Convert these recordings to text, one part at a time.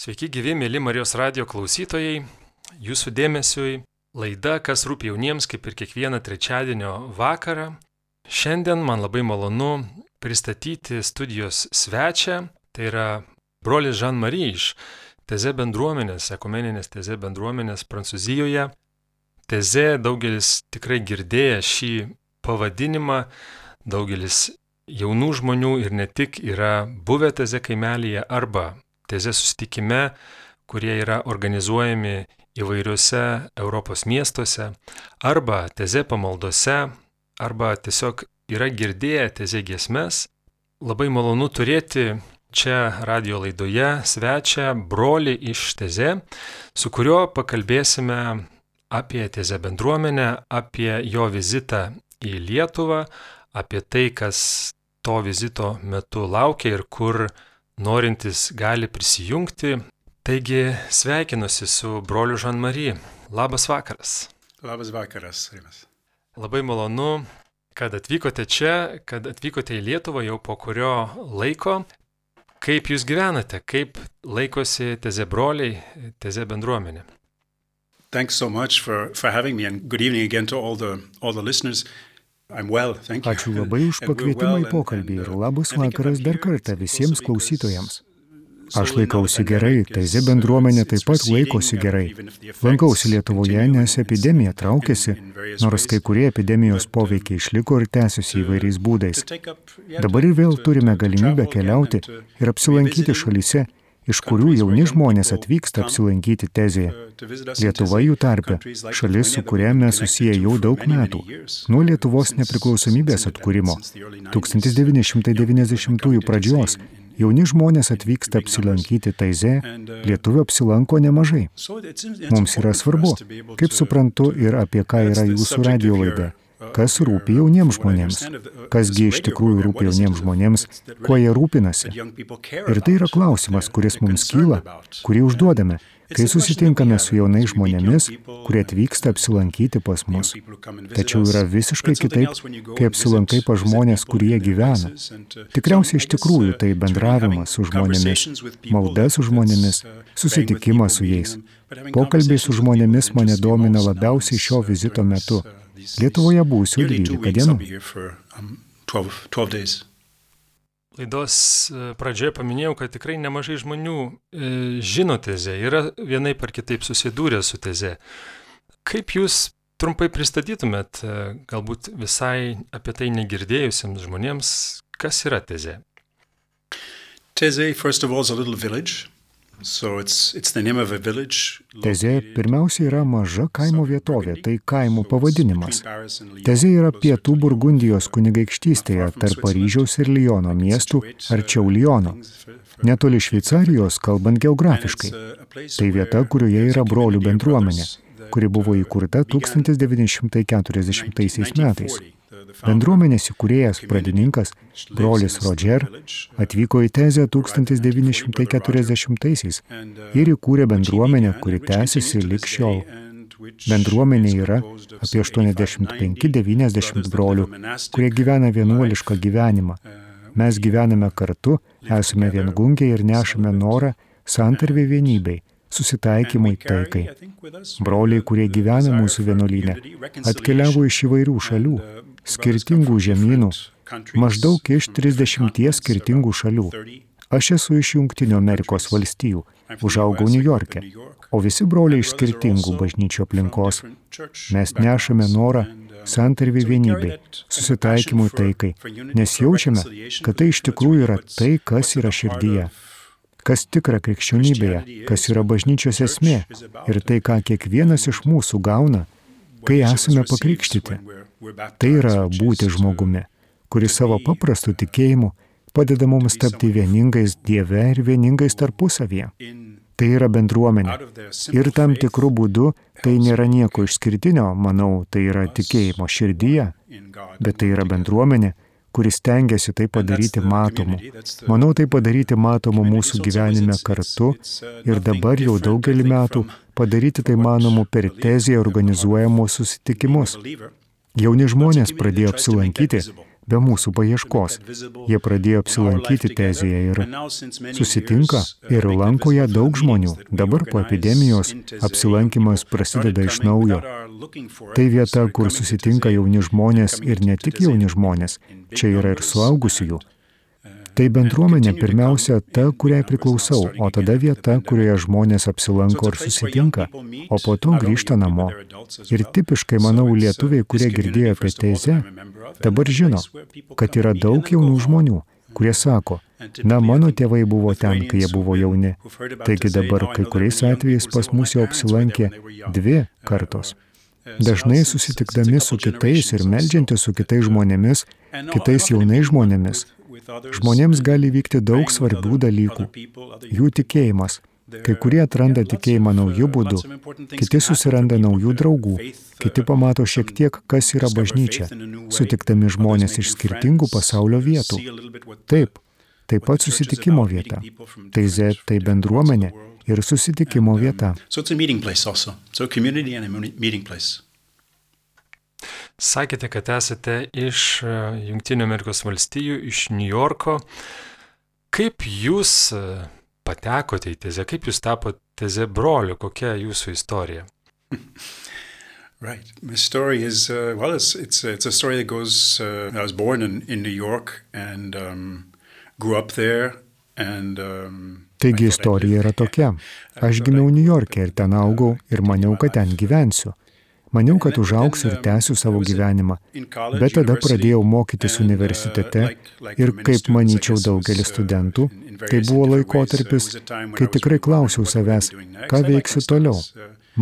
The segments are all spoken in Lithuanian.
Sveiki gyvi, mėly Marijos radio klausytojai. Jūsų dėmesiui laida, kas rūpi jauniems, kaip ir kiekvieną trečiadienio vakarą. Šiandien man labai malonu pristatyti studijos svečią. Tai yra brolis Jean-Marie iš Teze bendruomenės, ekumeninės Teze bendruomenės Prancūzijoje. Teze daugelis tikrai girdėję šį pavadinimą, daugelis jaunų žmonių ir ne tik yra buvę Teze kaimelėje arba teze susitikime, kurie yra organizuojami įvairiuose Europos miestuose, arba teze pamaldose, arba tiesiog yra girdėję teze giesmes. Labai malonu turėti čia radio laidoje svečią brolį iš teze, su kuriuo pakalbėsime apie teze bendruomenę, apie jo vizitą į Lietuvą, apie tai, kas to vizito metu laukia ir kur norintys gali prisijungti. Taigi sveikinuosi su broliu Žan-Mary. Labas vakaras. Labas vakaras, Rimas. Labai malonu, kad atvykote čia, kad atvykote į Lietuvą jau po kurio laiko. Kaip jūs gyvenate, kaip laikosi teze broliai, teze bendruomenė? Thanks so much for, for having me and good evening again to all the, all the listeners. Well, Ačiū labai už pakvietimą į pokalbį ir labas vakaras dar kartą visiems klausytojams. Aš laikausi gerai, Taize bendruomenė taip pat laikosi gerai. Lankausi Lietuvoje, nes epidemija traukėsi, nors kai kurie epidemijos poveikiai išliko ir tęsiasi įvairiais būdais. Dabar ir vėl turime galimybę keliauti ir apsilankyti šalyse, iš kurių jauni žmonės atvyksta apsilankyti tezėje. Lietuva jų tarpe, šalis, su kuria mes susiję jau daug metų, nuo Lietuvos nepriklausomybės atkūrimo, 1990 pradžios. Jauni žmonės atvyksta apsilankyti Taize, lietuvių apsilanko nemažai. Mums yra svarbu, kaip suprantu ir apie ką yra jūsų radio laida. kas rūpi jauniems žmonėms, kasgi iš tikrųjų rūpi jauniems žmonėms, kuo jie rūpinasi. Ir tai yra klausimas, kuris mums kyla, kurį užduodame, kai susitinkame su jaunais žmonėmis, kurie atvyksta apsilankyti pas mus. Tačiau yra visiškai kitaip, kai apsilankai pas žmonės, kurie gyvena. Tikriausiai iš tikrųjų tai bendravimas su žmonėmis, malda su žmonėmis, susitikimas su jais. Pokalbiai su žmonėmis mane domina labiausiai šio vizito metu. Lietuvoje būsiu 12 dienų. Laidos e, pradžioje paminėjau, kad tikrai nemažai žmonių e, žino tezę, yra vienai par kitaip susidūrę su teze. Kaip jūs trumpai pristatytumėt, e, galbūt visai apie tai negirdėjusiems žmonėms, kas yra tezė? Teze, first of all, is a little village Tezė pirmiausia yra maža kaimo vietovė, tai kaimo pavadinimas. Tezė yra pietų Burgundijos kunigaikštystėje tarp Paryžiaus ir Lyono miestų arčiau Lyono. Netoli Šveicarijos, kalbant geografiškai. Tai vieta, kurioje yra brolių bendruomenė, kuri buvo įkurta 1940 metais. Bendruomenės įkūrėjas pradininkas, brolis Roger, atvyko į Tezę 1940-aisiais ir įkūrė bendruomenę, kuri tęsiasi lik šiol. Bendruomenė yra apie 85-90 brolių, kurie gyvena vienuolišką gyvenimą. Mes gyvename kartu, esame viengungiai ir nešame norą santarvė vienybei susitaikymui taikai. Broliai, kurie gyvena mūsų vienuolynė, atkeliavo iš įvairių šalių, skirtingų žemynų, maždaug iš 30 skirtingų šalių. Aš esu iš Junktinių Amerikos valstijų, užaugau New York'e, o visi broliai iš skirtingų bažnyčio aplinkos. Mes nešame norą santarvį vienybei, susitaikymui taikai, nes jaučiame, kad tai iš tikrųjų yra tai, kas yra širdyje kas tikra krikščionybėje, kas yra bažnyčios esmė ir tai, ką kiekvienas iš mūsų gauna, kai esame pakrikštyti. Tai yra būti žmogumi, kuris savo paprastu tikėjimu padeda mums tapti vieningais Dieve ir vieningais tarpusavyje. Tai yra bendruomenė. Ir tam tikrų būdų tai nėra nieko išskirtinio, manau, tai yra tikėjimo širdyje, bet tai yra bendruomenė, kuris tengiasi tai padaryti matomu. Manau, tai padaryti matomu mūsų gyvenime kartu ir dabar jau daugelį metų padaryti tai manomu per teziją organizuojamos susitikimus. Jauni žmonės pradėjo apsilankyti, be mūsų paieškos. Jie pradėjo apsilankyti tezėje ir susitinka ir lanko ją daug žmonių. Dabar po epidemijos apsilankimas prasideda iš naujo. Tai vieta, kur susitinka jauni žmonės ir ne tik jauni žmonės, čia yra ir suaugusiųjų. Tai bendruomenė pirmiausia ta, kuriai priklausau, o tada vieta, kurioje žmonės apsilanko ir susitinka, o po to grįžta namo. Ir tipiškai, manau, lietuviai, kurie girdėjo apie teizę, dabar žino, kad yra daug jaunų žmonių, kurie sako, na, mano tėvai buvo ten, kai jie buvo jauni. Taigi dabar kai kuriais atvejais pas mus jau apsilankė dvi kartos. Dažnai susitikdami su kitais ir meldžiantis su kitais žmonėmis, kitais jaunais žmonėmis, Žmonėms gali vykti daug svarbių dalykų. Jų tikėjimas. Kai kurie atranda tikėjimą naujų būdų, kiti susiranda naujų draugų, kiti pamato šiek tiek, kas yra bažnyčia, sutiktami žmonės iš skirtingų pasaulio vietų. Taip, taip pat susitikimo vieta. Tai Z, tai bendruomenė ir susitikimo vieta. So it's a meeting place also. So community and a meeting place. Sakėte, kad esate iš e, Junktinio Amerikos valstijų, iš New Yorko. Kaip jūs e, patekote į tezę, kaip jūs tapote tezė broliu, kokia jūsų istorija? Right. My story is, uh, well, it's, it's, it's a story that goes, uh, I was born in, in New York and um, grew up there. And, um, Taigi istorija yra tokia. Aš gimiau New York'e ir ten augau ir maniau, kad ten gyvensiu. Maniau, kad užauksiu ir tęsiu savo gyvenimą, bet tada pradėjau mokytis universitete ir, kaip manyčiau daugelis studentų, tai buvo laikotarpis, kai tikrai klausiau savęs, ką veiksiu toliau.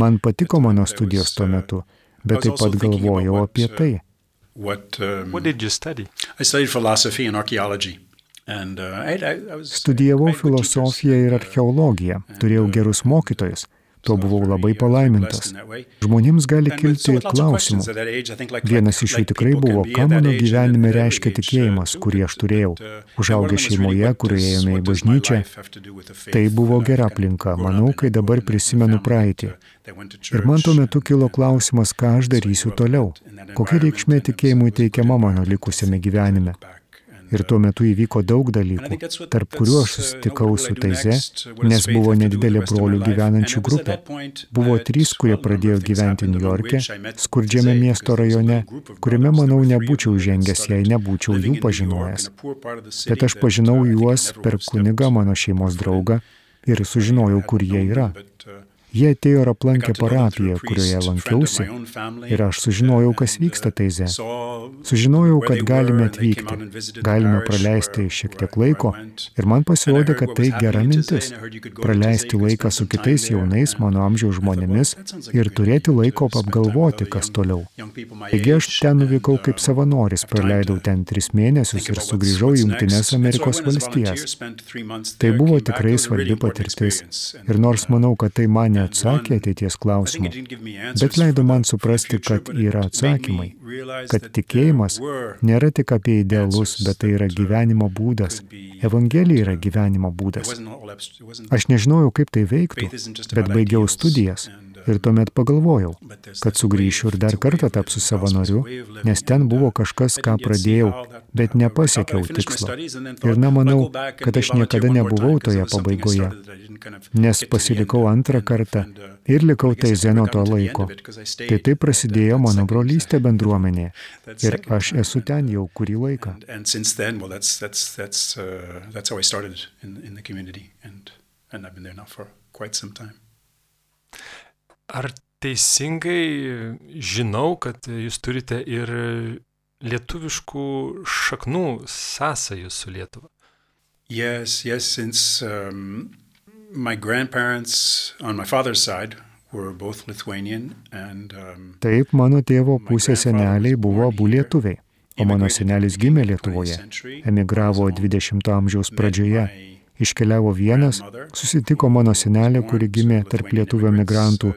Man patiko mano studijos tuo metu, bet taip pat galvojau apie tai. Archaeology. Studijavau filosofiją ir archeologiją, turėjau gerus mokytojus. Tuo buvau labai palaimintas. Žmonėms gali kilti klausimų. Vienas iš jų tikrai buvo, ką mano gyvenime reiškia tikėjimas, kurį aš turėjau. Užaugę šeimoje, kurioje ėjome į bažnyčią. Tai buvo gera aplinka, manau, kai dabar prisimenu praeitį. Ir man tuo metu kilo klausimas, ką aš darysiu toliau. Kokia reikšmė tikėjimui teikiama mano likusiame gyvenime. Ir tuo metu įvyko daug dalykų, tarp kuriuo aš susitikau su Taize, nes buvo nedidelė brolių gyvenančių grupė. Buvo trys, kurie pradėjo gyventi New York'e, skurdžiame miesto rajone, kuriame, manau, nebūčiau žengęs, jei nebūčiau jų pažinojęs. Bet aš pažinau juos per kunigą mano šeimos draugą ir sužinojau, kur jie yra. Jie atėjo ir aplankė parapiją, kurioje lankiausi ir aš sužinojau, kas vyksta Taize. Sužinojau, kad galime atvykti, galime praleisti šiek tiek laiko. ir man pasirodė, kad tai gera mintis - praleisti laiką su kitais jaunais mano amžiaus žmonėmis ir turėti laiko apgalvoti, kas toliau. Taigi aš ten nuvykau kaip savanoris, praleidau ten tris mėnesius ir sugrįžau į Junktinės Amerikos valstijas. Tai buvo tikrai svarbi patirtis. ir nors manau, kad tai mane neatsakė ateities klausimų, bet leido man suprasti, kad yra atsakymai, kad tikėjimas nėra tik apie idealus, bet tai yra gyvenimo būdas. Evangelija yra gyvenimo būdas. Aš nežinojau, kaip tai veiktų, bet baigiau studijas Ir tuomet pagalvojau, kad sugrįšiu ir dar kartą tapsiu savanoriu, nes ten buvo kažkas, ką pradėjau, bet nepasiekiau tikslo. Ir nemanau, kad aš niekada nebuvau toje pabaigoje, nes pasilikau antrą kartą ir likau tai zeno to laiko. Tai taip prasidėjo mano brolystė bendruomenė. Ir aš esu ten jau kurį laiką. And I've been there now for quite some time. Ar teisingai žinau, kad jūs turite ir lietuviškų šaknų sąsajų su Lietuva? Yes, yes, since um, my grandparents on my father's side were both Lithuanian and um, Taip, mano tėvo pusės seneliai buvo abu lietuviai, o mano senelis gimė Lietuvoje, emigravo 20-ojo amžiaus pradžioje Iškeliavo vienas, susitiko mano senelė, kuri gimė tarp lietuvių migrantų.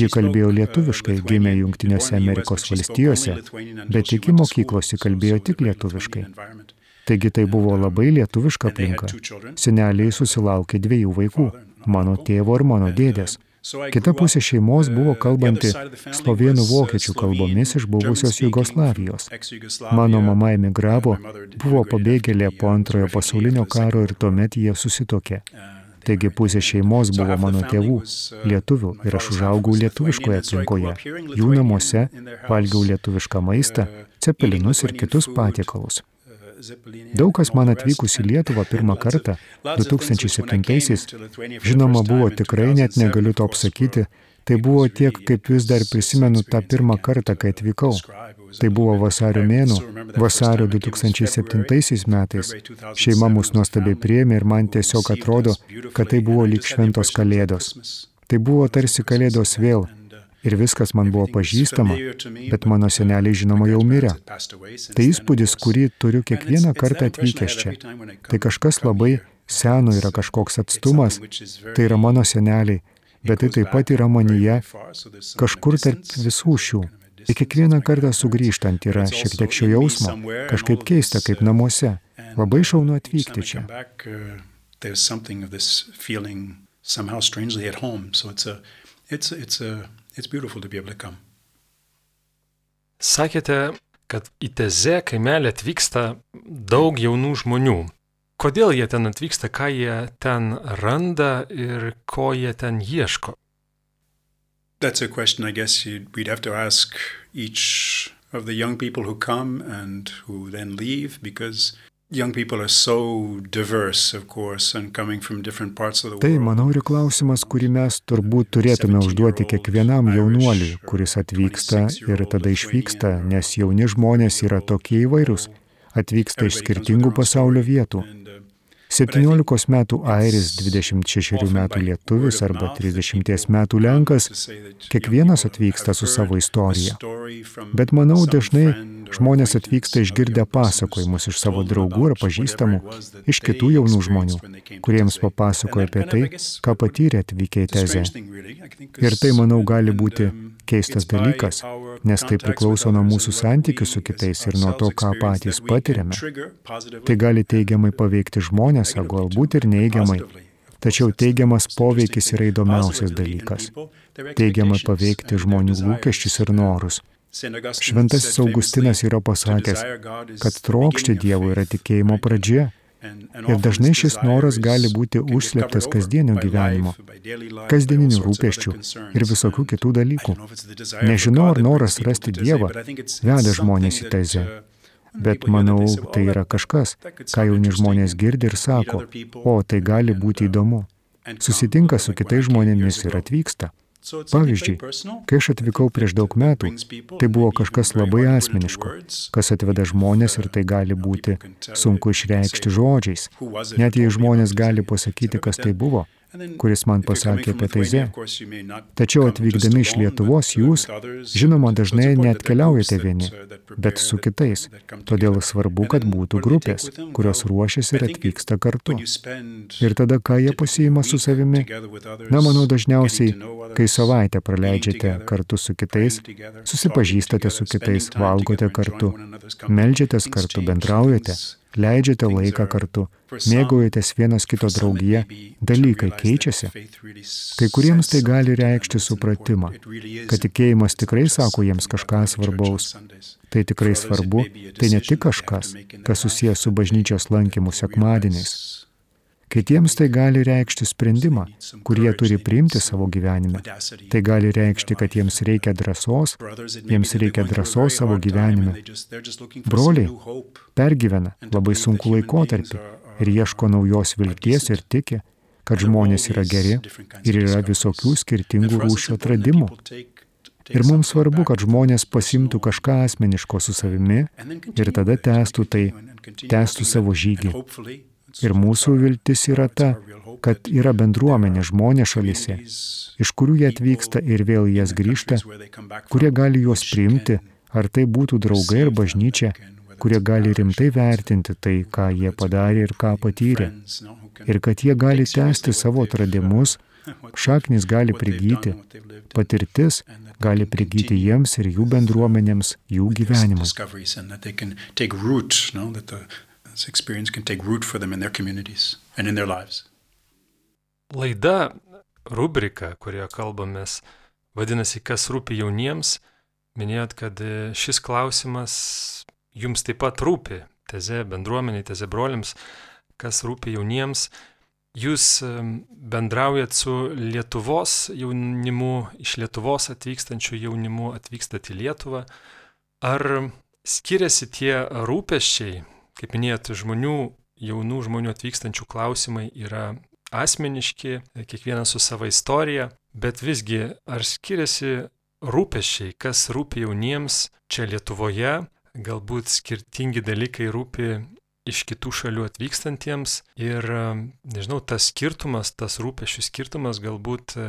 Ji kalbėjo lietuviškai, gimė Junktinėse Amerikos valstijose, bet iki mokyklos ji kalbėjo tik lietuviškai. Taigi tai buvo labai lietuviška aplinka. Seneliai susilaukė dviejų vaikų - mano tėvo ir mano dėdės. Kita pusė šeimos buvo kalbanti slovėnų vokiečių kalbomis iš buvusios Jugoslavijos. Mano mama emigravo, buvo pabėgėlė po antrojo pasaulinio karo ir tuomet jie susitokė. Taigi pusė šeimos buvo mano tėvų, lietuvių, ir aš užaugau lietuviškoje aplinkoje. Jų namuose valgiau lietuvišką maistą, cepelinus ir kitus patiekalus. Daug kas man atvykus į Lietuvą pirmą kartą, 2007-aisiais, žinoma, buvo tikrai net negaliu to apsakyti, tai buvo tiek, kaip vis dar prisimenu tą pirmą kartą, kai atvykau. Tai buvo vasario mėnų, vasario 2007 metais. Šeima mus nuostabiai priėmė ir man tiesiog atrodo, kad tai buvo lyg šventos kalėdos. Tai buvo tarsi kalėdos vėl, ir viskas man buvo pažįstama, bet mano seneliai žinoma jau mirė. Tai įspūdis, kurį turiu kiekvieną kartą atvykęs čia. Tai kažkas labai seno yra kažkoks atstumas, tai yra mano seneliai, bet tai taip pat yra manyje kažkur tarp visų šių. Ir kiekvieną kartą sugrįžtant yra šiek tiek šio jausmo, kažkaip keista, kaip namuose. Labai šaunu atvykti čia. Somehow strangely at home. So it's a, it's, it's a, it's beautiful to be able to come. Sakėte, kad į Tezę kaimelį atvyksta daug jaunų žmonių. Kodėl jie ten atvyksta, ką jie ten randa ir ko jie ten ieško? That's a question I guess we'd have to ask each of the young people who come and who then leave because young people are so diverse, of course, and coming from different parts of the world. Tai, manau, ir klausimas, kurį mes turbūt turėtume užduoti kiekvienam jaunuoliui, kuris atvyksta ir tada išvyksta, nes jauni žmonės yra tokie įvairūs, atvyksta iš skirtingų pasaulio vietų. 17 metų airis, 26 metų lietuvis arba 30 metų lenkas, kiekvienas atvyksta su savo istorija. Bet manau, dažnai žmonės atvyksta išgirdę pasakojimus iš savo draugų ar pažįstamų, iš kitų jaunų žmonių, kuriems papasakoja apie tai, ką patyrė atvykę į tezę. Ir tai, manau, gali būti keistas dalykas, nes tai priklauso nuo mūsų santykių su kitais ir nuo to, ką patys patiriame. Tai gali teigiamai paveikti žmonės, o galbūt ir neigiamai. Tačiau teigiamas poveikis yra įdomiausias dalykas. Teigiamai paveikti žmonių lūkesčius ir norus. Šventasis Augustinas yra pasakęs, kad trokšti Dievo yra tikėjimo pradžia. Ir dažnai šis noras gali būti užslėptas kasdienio gyvenimo, kasdieninių rūpeščių ir visokių kitų dalykų. Nežinau, ar noras rasti Dievą veda žmonės į tezę. Bet manau, tai yra kažkas, ką jauni žmonės girdi ir sako, o tai gali būti įdomu. Susitinka su kitais žmonėmis ir atvyksta. Pavyzdžiui, kai aš atvykau prieš daug metų, tai buvo kažkas labai asmeniško, kas atveda žmonės ir tai gali būti sunku išreikšti žodžiais. Net jei žmonės gali pasakyti, kas tai buvo, kuris man pasakė apie taizę. Tačiau atvykdami iš Lietuvos jūs, žinoma, dažnai neatkeliaujate vieni, bet su kitais. Todėl svarbu, kad būtų grupės, kurios ruošiasi ir atvyksta kartu. Ir tada ką jie pasiima su savimi? Na, manau, dažniausiai, kai savaitę praleidžiate kartu su kitais, susipažįstate su kitais, valgote kartu, melžiatės kartu, bendraujate leidžiate laiką kartu, mėgaujatės vienas kito draugiją, dalykai keičiasi. Kai kuriems tai gali reikšti supratimą, kad tikėjimas tikrai sako jiems kažką svarbaus. Tai tikrai svarbu, tai ne tik kažkas, kas susijęs su bažnyčios lankymu sekmadieniais. Kitiems tai gali reikšti sprendimą, kurį jie turi priimti savo gyvenime. Tai gali reikšti, kad jiems reikia drąsos, jiems reikia drąsos savo gyvenime. Broliai pergyvena labai sunku laikotarpį ir ieško naujos vilties ir tiki, kad žmonės yra geri ir yra visokių skirtingų rūšių atradimų. Ir mums svarbu, kad žmonės pasimtų kažką asmeniško su savimi ir tada tęstų tai, tęstų savo žygį. Ir mūsų viltis yra ta, kad yra bendruomenė žmonės šalise, iš kurių jie atvyksta ir vėl jas grįžta, kurie gali juos priimti, ar tai būtų draugai ir bažnyčia, kurie gali rimtai vertinti tai, ką jie padarė ir ką patyrė. Ir kad jie gali tęsti savo atradimus, šaknis gali prigyti, patirtis gali prigyti jiems ir jų bendruomenėms, jų gyvenimus this experience can take root for them in their communities and in their lives. Laida rubrika, kurioje kalbamės, vadinasi, kas rūpi jauniems. Minėjot, kad šis klausimas jums taip pat rūpi, teze bendruomeniai, teze broliams, kas rūpi jauniems. Jūs bendraujat su Lietuvos jaunimu, iš Lietuvos atvykstančių jaunimu, atvykstat į Lietuvą. Ar skiriasi tie rūpeščiai, kaip minėjot, žmonių, jaunų žmonių atvykstančių klausimai yra asmeniški, kiekvienas su savo istorija, bet visgi ar skiriasi rūpeščiai, kas rūpi jauniems čia Lietuvoje, galbūt skirtingi dalykai rūpi iš kitų šalių atvykstantiems ir, nežinau, tas skirtumas, tas rūpešių skirtumas galbūt e,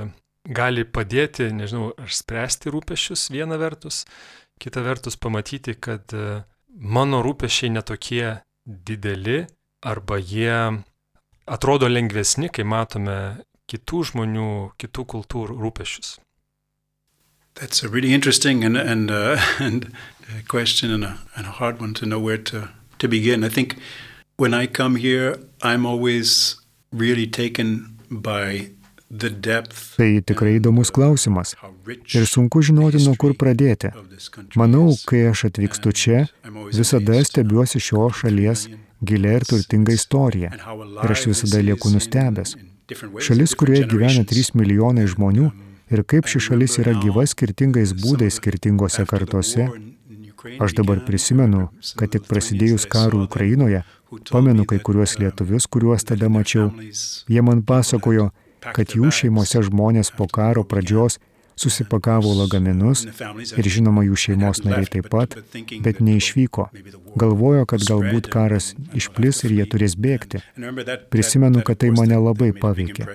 gali padėti, nežinau, ar spręsti rūpešius viena vertus, kita vertus pamatyti, kad e, mano rūpešiai netokie dideli arba jie atrodo lengvesni, kai matome kitų žmonių, kitų kultūrų rūpešius. That's a really interesting and, and, uh, and a question and a, and a hard one to know where to to begin. I think when I come here, I'm always really taken by Tai tikrai įdomus klausimas. Ir sunku žinoti, nuo kur pradėti. Manau, kai aš atvykstu čia, visada stebiuosi šio šalies gilia ir turtinga istorija. Ir aš visada lieku nustebęs. Šalis, kurioje gyvena 3 milijonai žmonių ir kaip ši šalis yra gyva skirtingais būdais skirtingose kartose Aš dabar prisimenu, kad tik prasidėjus karui Ukrainoje, pamenu kai kuriuos lietuvius, kuriuos tada mačiau. Jie man pasakojo, kad jų šeimose žmonės po karo pradžios susipakavo lagaminus ir žinoma jų šeimos nariai taip pat, bet neišvyko. Galvojo, kad galbūt karas išplis ir jie turės bėgti. Prisimenu, kad tai mane labai paveikė.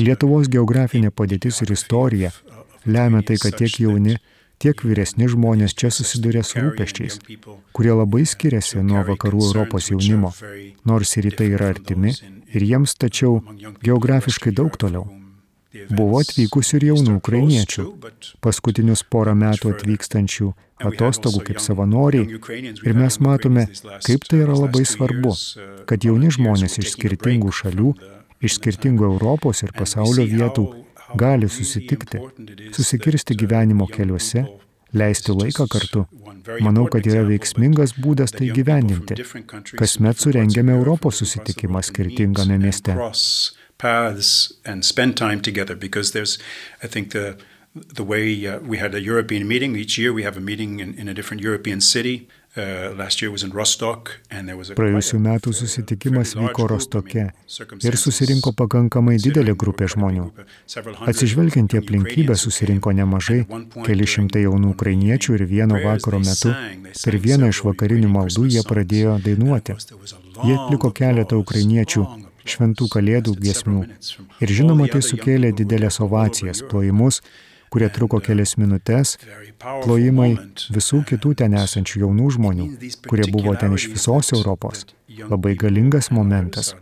Lietuvos geografinė padėtis ir istorija lemia tai, kad tiek jauni, tiek vyresni žmonės čia susiduria su rūpeščiais, kurie labai skiriasi nuo vakarų Europos jaunimo, nors ir rytai yra artimi ir jiems tačiau geografiškai daug toliau. Buvo atvykusių ir jaunų ukrainiečių, paskutinius porą metų atvykstančių atostogų kaip savanoriai ir mes matome, kaip tai yra labai svarbu, kad jauni žmonės iš skirtingų šalių, iš skirtingų Europos ir pasaulio vietų gali susitikti, susikirsti gyvenimo keliuose, leisti laiką kartu. Manau, kad yra veiksmingas būdas tai gyvendinti. Kasmet surengiame Europos susitikimą skirtingame mieste. the way uh, we had a European meeting each year. We have a meeting in, in a different European city. Uh, Praėjusiu metu susitikimas vyko Rostoke ir susirinko pakankamai didelė grupė žmonių. Atsižvelgiant į aplinkybę susirinko nemažai, keli šimtai jaunų ukrainiečių ir vieno vakaro metu per vieną iš vakarinių maldų jie pradėjo dainuoti. Jie atliko keletą ukrainiečių šventų kalėdų giesmių. ir žinoma tai sukėlė didelės ovacijas, plojimus kurie truko kelias minutės, plojimai visų kitų ten esančių jaunų žmonių, kurie buvo ten iš visos Europos. Labai galingas momentas.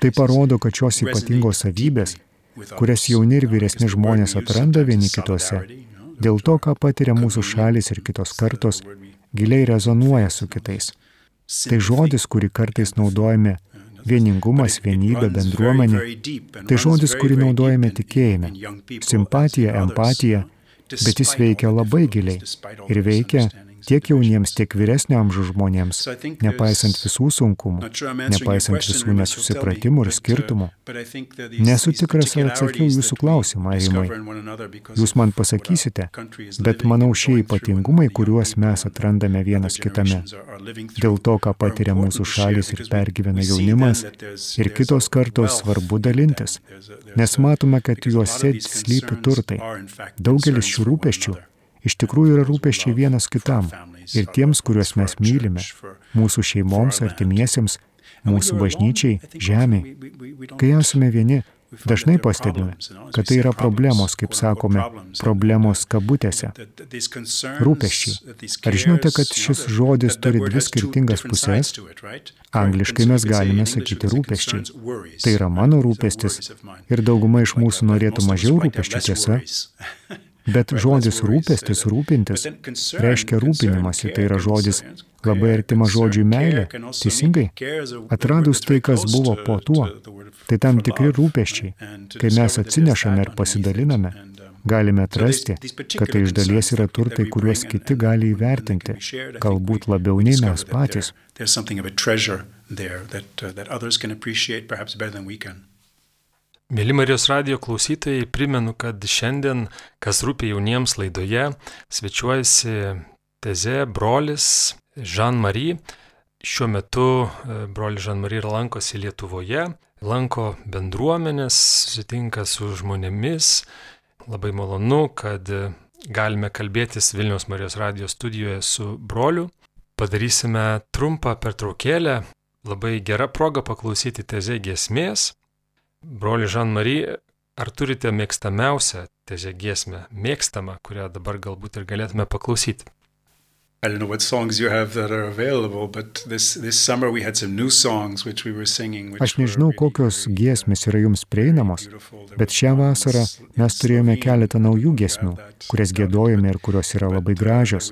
Tai parodo, kad šios ypatingos savybės, kurias jauni ir vyresni žmonės atranda vieni kitose, dėl to, ką patiria mūsų šalis ir kitos kartos, giliai rezonuoja su kitais. Tai žodis, kurį kartais naudojame Vieningumas, vienybė, bendruomenė - tai žodis, kurį naudojame tikėjime. Simpatija, empatija, bet jis veikia labai giliai ir veikia tiek jauniems, tiek vyresnio amžiaus žmonėms, nepaisant visų sunkumų, nepaisant visų nesusipratimų ir skirtumų. Nesu tikras, ar atsakiau jūsų klausimą, Rimai. Jūs man pasakysite, bet manau šie ypatingumai, kuriuos mes atrandame vienas kitame, dėl to, ką patiria mūsų šalis ir pergyvena jaunimas, ir kitos kartos svarbu dalintis, nes matome, kad juose slypi turtai. Daugelis šių rūpeščių iš tikrųjų yra rūpeščiai vienas kitam ir tiems, kuriuos mes mylime, mūsų šeimoms, artimiesiems, mūsų bažnyčiai, žemiai. Kai esame vieni, dažnai pastebime, kad tai yra problemos, kaip sakome, problemos kabutėse. Rūpeščiai. Ar žinote, kad šis žodis turi dvi skirtingas pusės? Angliškai mes galime sakyti rūpeščiai. Tai yra mano rūpestis ir dauguma iš mūsų norėtų mažiau rūpeščių tiesa. Bet žodis rūpestis, rūpintis, reiškia rūpinimasi, tai yra žodis labai artima žodžiui meilė, teisingai. Atradus tai, kas buvo po tuo, tai tam tikri rūpeščiai, kai mes atsinešame ir pasidaliname, galime atrasti, kad tai iš dalies yra turtai, kuriuos kiti gali įvertinti, galbūt labiau nei mes patys. Mėly Marijos radio klausytojai, primenu, kad šiandien, kas rūpi jauniems laidoje, svečiuojasi teze brolis Jean-Marie. Šiuo metu e, brolis Jean-Marie lankosi Lietuvoje, lanko bendruomenės, susitinka su žmonėmis. Labai malonu, kad galime kalbėtis Vilniaus Marijos radijos studijoje su broliu. Padarysime trumpą pertraukėlę, labai gera proga paklausyti tezė giesmės. Broli Žan-Marie, ar turite mėgstamiausią tezė giesmę, mėgstamą, kurią dabar galbūt ir galėtume paklausyti? I don't know what songs you have that are available, but this, this summer we had some new songs which we were singing. Aš nežinau, kokios giesmės yra jums prieinamos, bet šią vasarą mes turėjome keletą naujų giesmių, kurias gėdojame ir kurios yra labai gražios.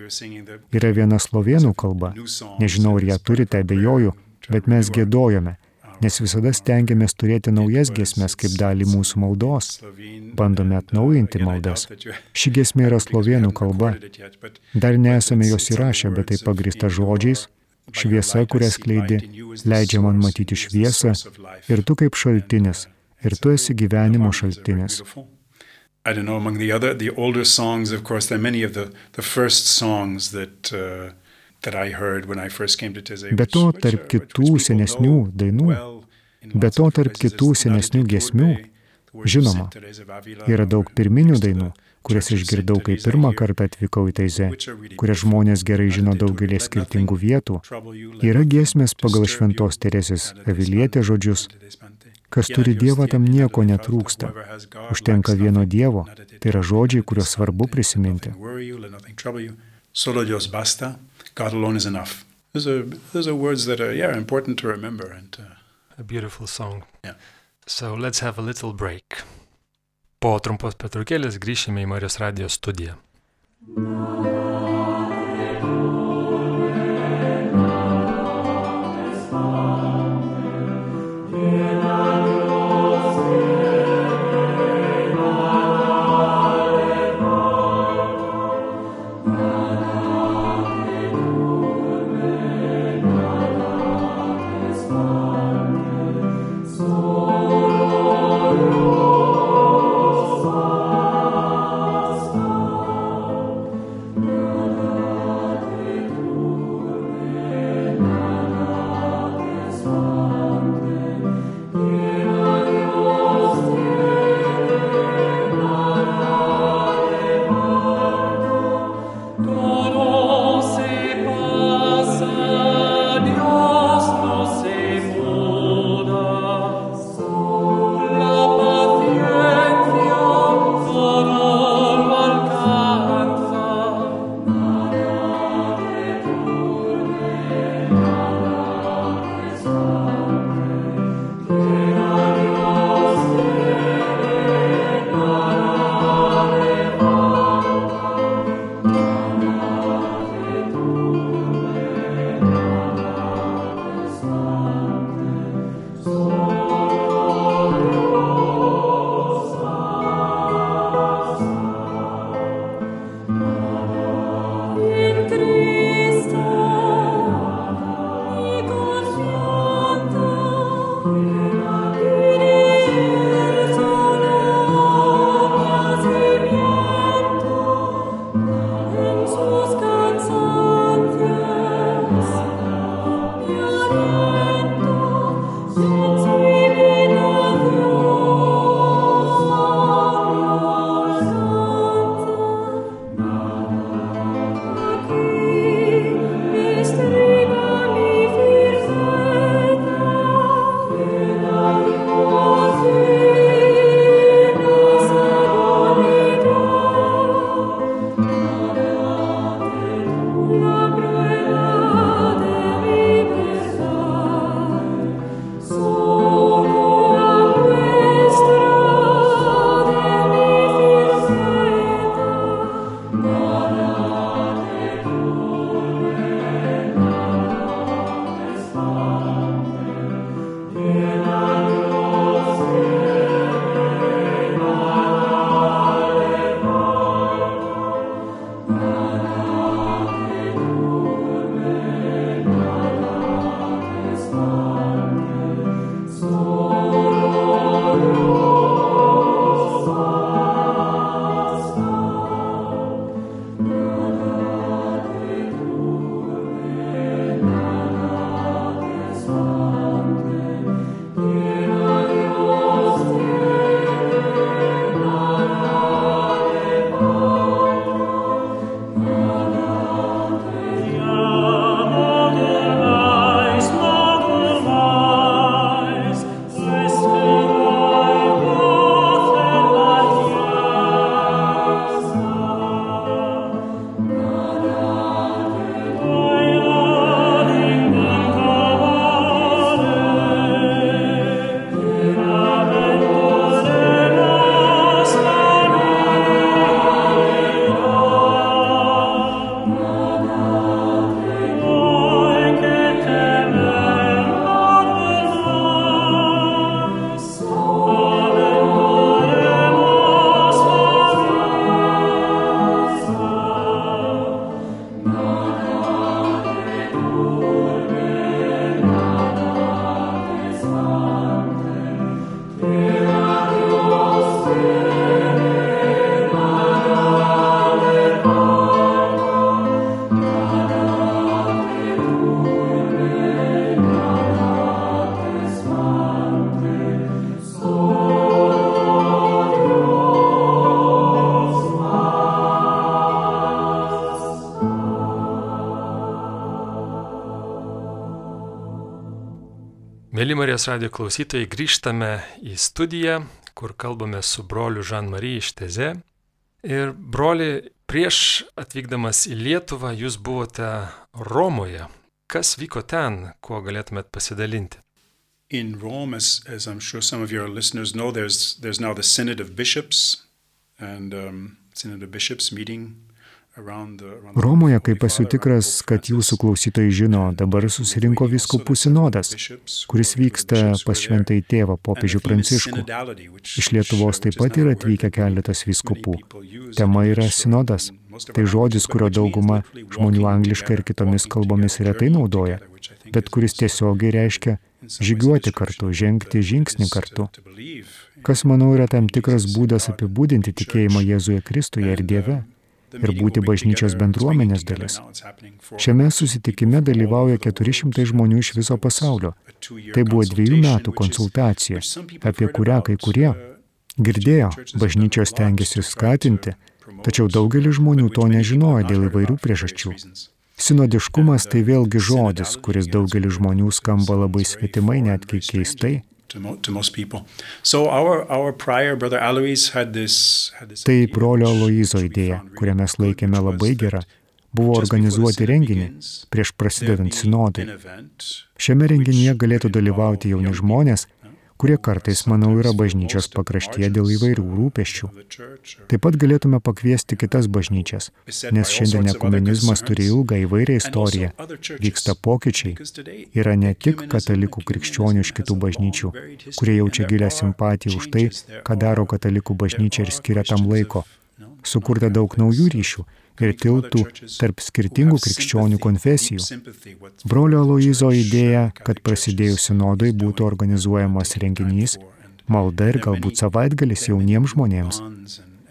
Yra viena slovėnų kalba, nežinau, ar ją turite, abejoju, bet mes gėdojame nes visada stengiamės turėti naujas giesmes kaip dalį mūsų maldos. Bandome atnaujinti maldas. Ši giesmė yra slovėnų kalba. Dar nesame jos įrašę, bet tai pagrįsta žodžiais. Šviesa, kurią skleidi, leidžia man matyti šviesą ir tu kaip šaltinis, ir tu esi gyvenimo šaltinis. I don't know, among the other, the older songs, of course, there are many of the, the first songs that uh, Be to, tarp kitų senesnių dainų, be to, tarp kitų senesnių giesmių, žinoma, yra daug pirminių dainų, kurias išgirdau, kai pirmą kartą atvykau į Taizę, kurias žmonės gerai žino daugelį skirtingų vietų. Yra giesmės pagal šventos Teresės avilietė žodžius. Kas turi Dievą, tam nieko netrūksta. Užtenka vieno Dievo. Tai yra žodžiai, kuriuos svarbu prisiminti. Solo Dios basta, God alone is enough. Those are, those are words that are yeah, important to remember. And, uh, a beautiful song. Yeah. So let's have a little break. Po trumpos petrukėlės grįšime į Marijos radijos studiją. Marijos radio klausytojai, grįžtame į studiją, kur kalbame su broliu Žan-Marie iš Teze. Ir broli, prieš atvykdamas į Lietuvą jūs buvote Romoje. Kas vyko ten, kuo galėtumėt pasidalinti? In Rome, as, as I'm sure some of your listeners know, there's, there's now the Synod of Bishops, and um, Synod of Bishops meeting Romoje, kaip esu tikras, kad jūsų klausytojai žino, dabar susirinko viskupų sinodas, kuris vyksta pas šventai tėvą popiežių Pranciškų. Iš Lietuvos taip pat yra atvykę keletas viskupų. Tema yra sinodas. Tai žodis, kurio dauguma žmonių angliškai ir kitomis kalbomis retai naudoja, bet kuris tiesiogiai reiškia žygiuoti kartu, žengti žingsnį kartu. Kas, manau, yra tam tikras būdas apibūdinti tikėjimą Jėzuje Kristuje ir Dieve ir būti bažnyčios bendruomenės dalis. Šiame susitikime dalyvauja 400 žmonių iš viso pasaulio. Tai buvo dviejų metų konsultacija, apie kurią kai kurie girdėjo, bažnyčios tengiasi skatinti, tačiau daugelis žmonių to nežinojo dėl įvairių priežasčių. Sinodiškumas tai vėlgi žodis, kuris daugelis žmonių skamba labai svetimai, netgi keistai to, mo to most people. So our, our prior brother Alois had this, had this Tai brolio Aloizo idėja, kurią mes laikėme labai gera, buvo organizuoti renginį prieš prasidedant sinodui. Šiame renginyje galėtų dalyvauti jauni žmonės, kurie kartais, manau, yra bažnyčios pakraštyje dėl įvairių rūpeščių. Taip pat galėtume pakviesti kitas bažnyčias, nes šiandien ekumenizmas turi ilgą įvairią istoriją, vyksta pokyčiai. Yra ne tik katalikų krikščionių iš kitų bažnyčių, kurie jaučia gilę simpatiją už tai, ką daro katalikų bažnyčia ir skiria tam laiko. Sukurta daug naujų ryšių ir tiltų tarp skirtingų krikščionių konfesijų. Brolio Aloizo idėja, kad prasidėjus sinodui būtų organizuojamas renginys, malda ir galbūt savaitgalis jauniems žmonėms.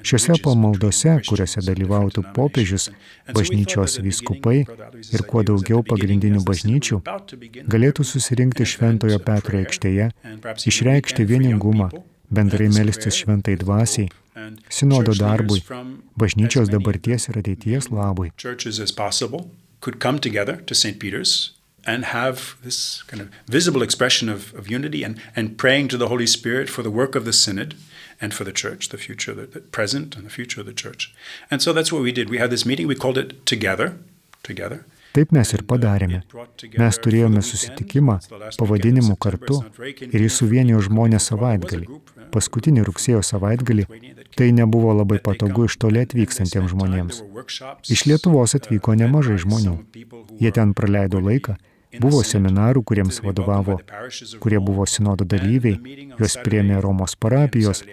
Šiuose pamaldose, kuriuose dalyvautų popiežius, bažnyčios vyskupai ir kuo daugiau pagrindinių bažnyčių, galėtų susirinkti Šventojo Petro aikštėje, išreikšti vieningumą, bendrai melstis šventai dvasiai sinodo darbui, bažnyčios dabarties ir ateities labui. and have this kind of visible expression of, of unity and, and praying to the Holy Spirit for the work of the Synod and for the church, the future, the, the present and the future of the church. And so that's what we did. We had this meeting, we called it Together, Together. Taip mes ir padarėme. Mes turėjome susitikimą pavadinimu kartu ir jis suvienijo žmonės savaitgalį. Paskutinį rugsėjo savaitgalį tai nebuvo labai patogu iš toli atvykstantiems žmonėms. Iš Lietuvos atvyko nemažai žmonių. Jie ten praleido laiką, buvo seminarų, kuriems vadovavo, kurie buvo sinodo dalyviai, juos priemė Romos parapijos.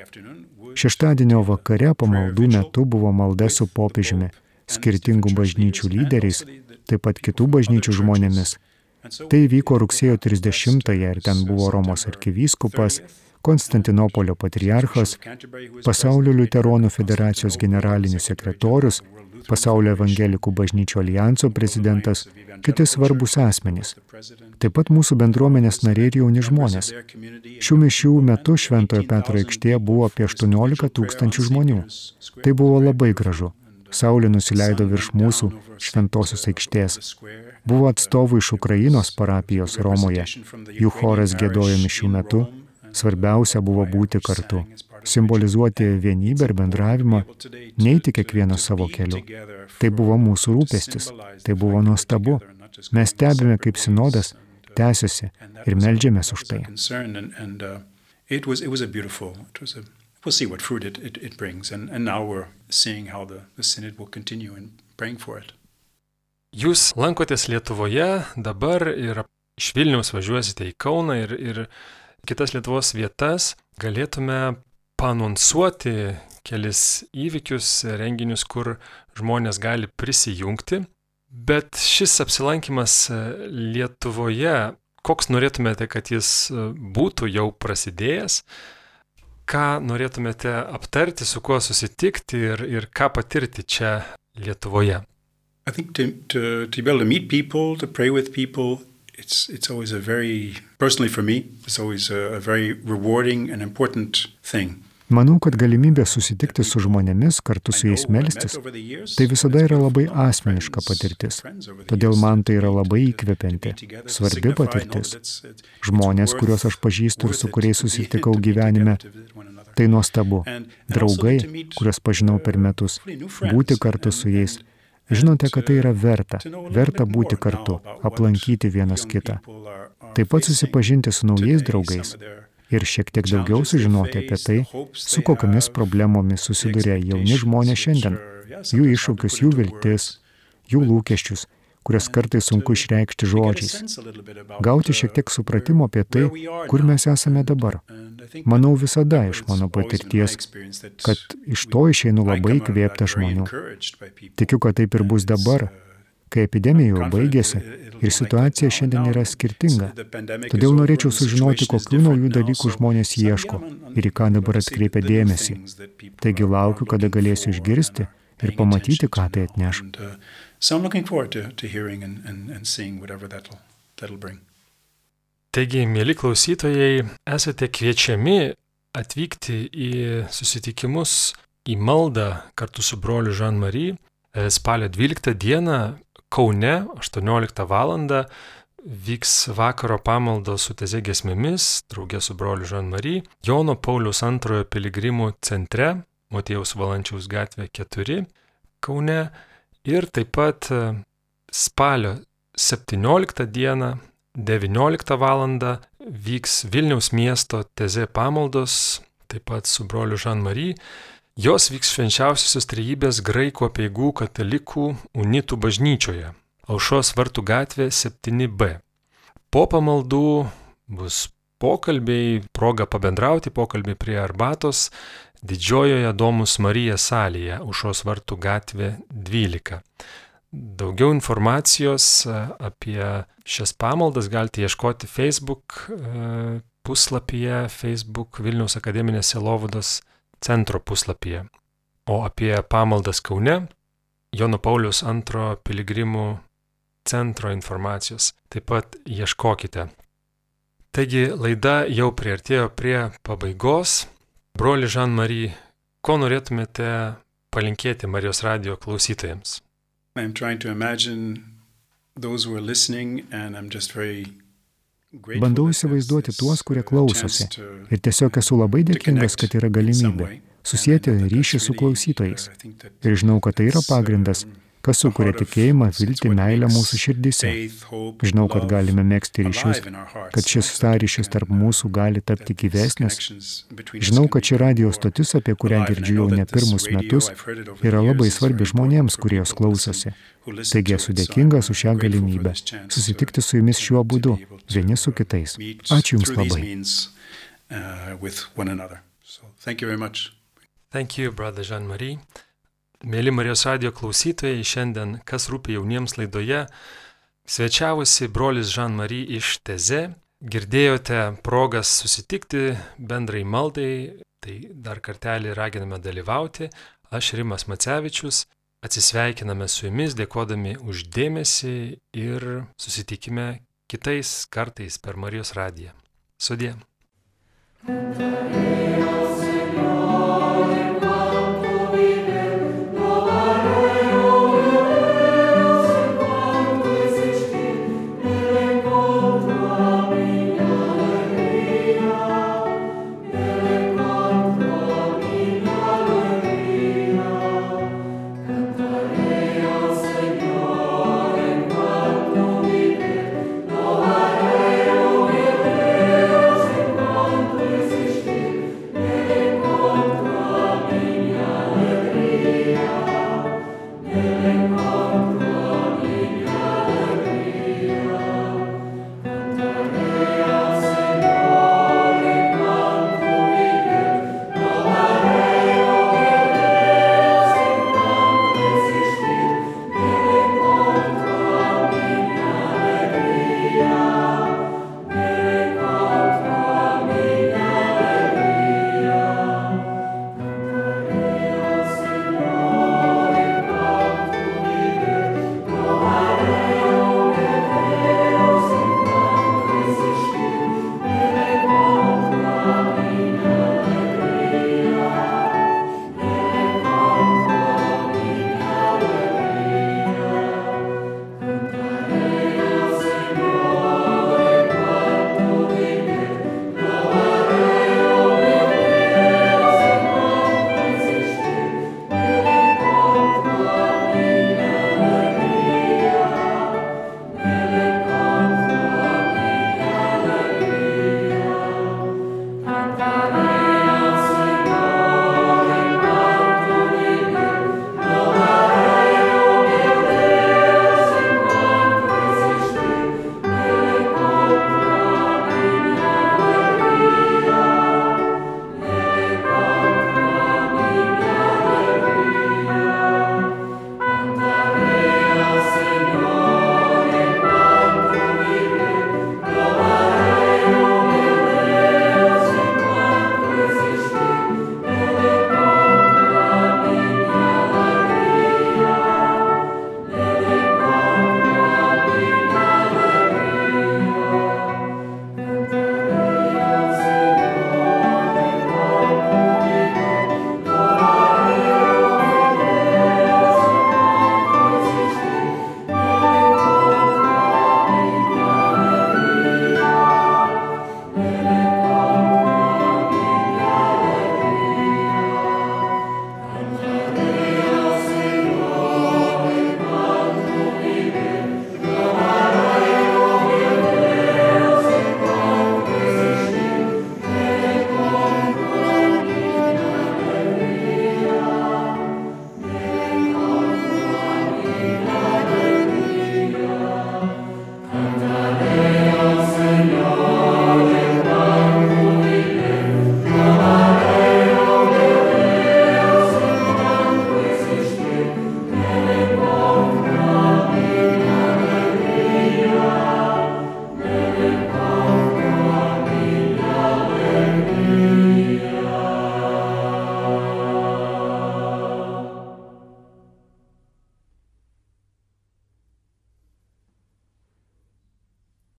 Šeštadienio vakare pamaldų metu buvo malda su popiežiumi, skirtingų bažnyčių lyderiais, taip pat kitų bažnyčių žmonėmis. Tai vyko rugsėjo 30-ąją ir ten buvo Romos arkivyskupas, Konstantinopolio patriarchas, Pasaulio liuteronų federacijos generalinis sekretorius, Pasaulio evangelikų bažnyčio alijanso prezidentas, kiti svarbus asmenys. Taip pat mūsų bendruomenės nariai ir jauni žmonės. Šių mišių metu Šventojo Petro aikštėje buvo apie 18 tūkstančių žmonių. Tai buvo labai gražu. Saulė nusileido virš mūsų šventosios aikštės. Buvo atstovų iš Ukrainos parapijos Romoje. Jų choras gėdojo mišių metu. Svarbiausia buvo būti kartu, simbolizuoti vienybę ir bendravimą, neiti kiekvieną savo keliu. Tai buvo mūsų rūpestis, tai buvo nuostabu. Mes stebime, kaip sinodas tęsiasi ir melžiamės už tai. It was, it was a beautiful, it was a we'll see what fruit it, it, it brings. And, and now we're seeing how the, the Synod will continue and praying for it. Jūs lankotės Lietuvoje, dabar ir iš Vilniaus važiuosite į Kauną ir, ir kitas Lietuvos vietas. Galėtume panonsuoti kelis įvykius, renginius, kur žmonės gali prisijungti. Bet šis apsilankimas Lietuvoje, koks norėtumėte, kad jis būtų jau prasidėjęs, ką norėtumėte aptarti, su kuo susitikti ir, ir ką patirti čia Lietuvoje? I think to, to, to be able to meet people, to pray with people, it's, it's always a very, personally for me, it's always a, a very rewarding and important thing. Manau, kad galimybė susitikti su žmonėmis, kartu su jais melstis, tai visada yra labai asmeniška patirtis. Todėl man tai yra labai įkvepianti, svarbi patirtis. Žmonės, kuriuos aš pažįstu ir su kuriais susitikau gyvenime, tai nuostabu. Draugai, kuriuos pažinau per metus, būti kartu su jais. Žinote, kad tai yra verta. Verta būti kartu, aplankyti vienas kitą. Taip pat susipažinti su naujais draugais ir šiek tiek daugiau sužinoti apie tai, su kokiamis problemomis susiduria jauni žmonės šiandien, jų iššūkius, jų viltis, jų lūkesčius, kurias kartais sunku išreikšti žodžiais. Gauti šiek tiek supratimo apie tai, kur mes esame dabar. Manau visada iš mano patirties, kad iš to išeinu labai kvėpta žmonių. Tikiu, kad taip ir bus dabar, kai epidemija jau baigėsi ir situacija šiandien yra skirtinga. Todėl norėčiau sužinoti, kokių naujų dalykų žmonės ieško ir į ką dabar atkreipia dėmesį. Taigi laukiu, kada galėsiu išgirsti ir pamatyti, ką tai atneš. Taigi, mėly klausytojai, esate kviečiami atvykti į susitikimus, į maldą kartu su broliu Jean-Marie spalio 12 dieną Kaune 18 val. vyks vakaro pamaldos su teze gesmėmis, draugė su broliu Jean-Marie, Jono Paulius II piligrimų centre, Motėjaus Valančiaus gatvė 4, Kaune ir taip pat e, spalio 17 dieną 19 val. vyks Vilniaus miesto teze pamaldos, taip pat su broliu Jean-Marie Jos vyks švenčiausiosios trejybės graikų apieigų katalikų unitų bažnyčioje, Aušos vartų gatvė 7b. Po pamaldų bus pokalbiai, proga pabendrauti, pokalbiai prie arbatos didžiojoje Domus Marija salėje, Aušos vartų gatvė 12. Daugiau informacijos apie šias pamaldas galite ieškoti Facebook e, puslapyje, Facebook Vilniaus akademinės Selovados centro puslapyje. O apie pamaldas Kaune Jono Paulius II piligrimų centro informacijos taip pat ieškokite. Taigi laida jau priartėjo prie pabaigos. Broli Žan-Marie, ko norėtumėte palinkėti Marijos radio klausytojams? I'm trying to imagine those who are listening and I'm just very Bandau įsivaizduoti tuos, kurie klausosi. Ir tiesiog esu labai dėkingas, kad yra galimybė susijęti ryšį su klausytojais. Ir žinau, kad tai yra pagrindas, kas sukuria tikėjimą, viltį, meilę mūsų širdise. Žinau, kad galime mėgsti ryšius, kad šis sąryšis tarp mūsų gali tapti gyvesnis. Žinau, kad ši radio stotis, apie kurią girdžiu jau ne pirmus metus, yra labai svarbi žmonėms, kurie jos klausosi. Taigi esu dėkingas už šią galimybę susitikti su jumis šiuo būdu, vieni su kitais. Ačiū Jums labai. Thank you very much. Thank you, brother Jean-Marie. Mėly Marijos radio klausytojai, šiandien kas rūpi jauniems laidoje, svečiavosi brolis Jean-Marie iš Teze. Girdėjote progas susitikti bendrai maldai, tai dar kartelį raginame dalyvauti. Aš Rimas Macevičius. Atsisveikiname su jumis, dėkodami už dėmesį ir susitikime kitais kartais per Marijos radiją. Thank you.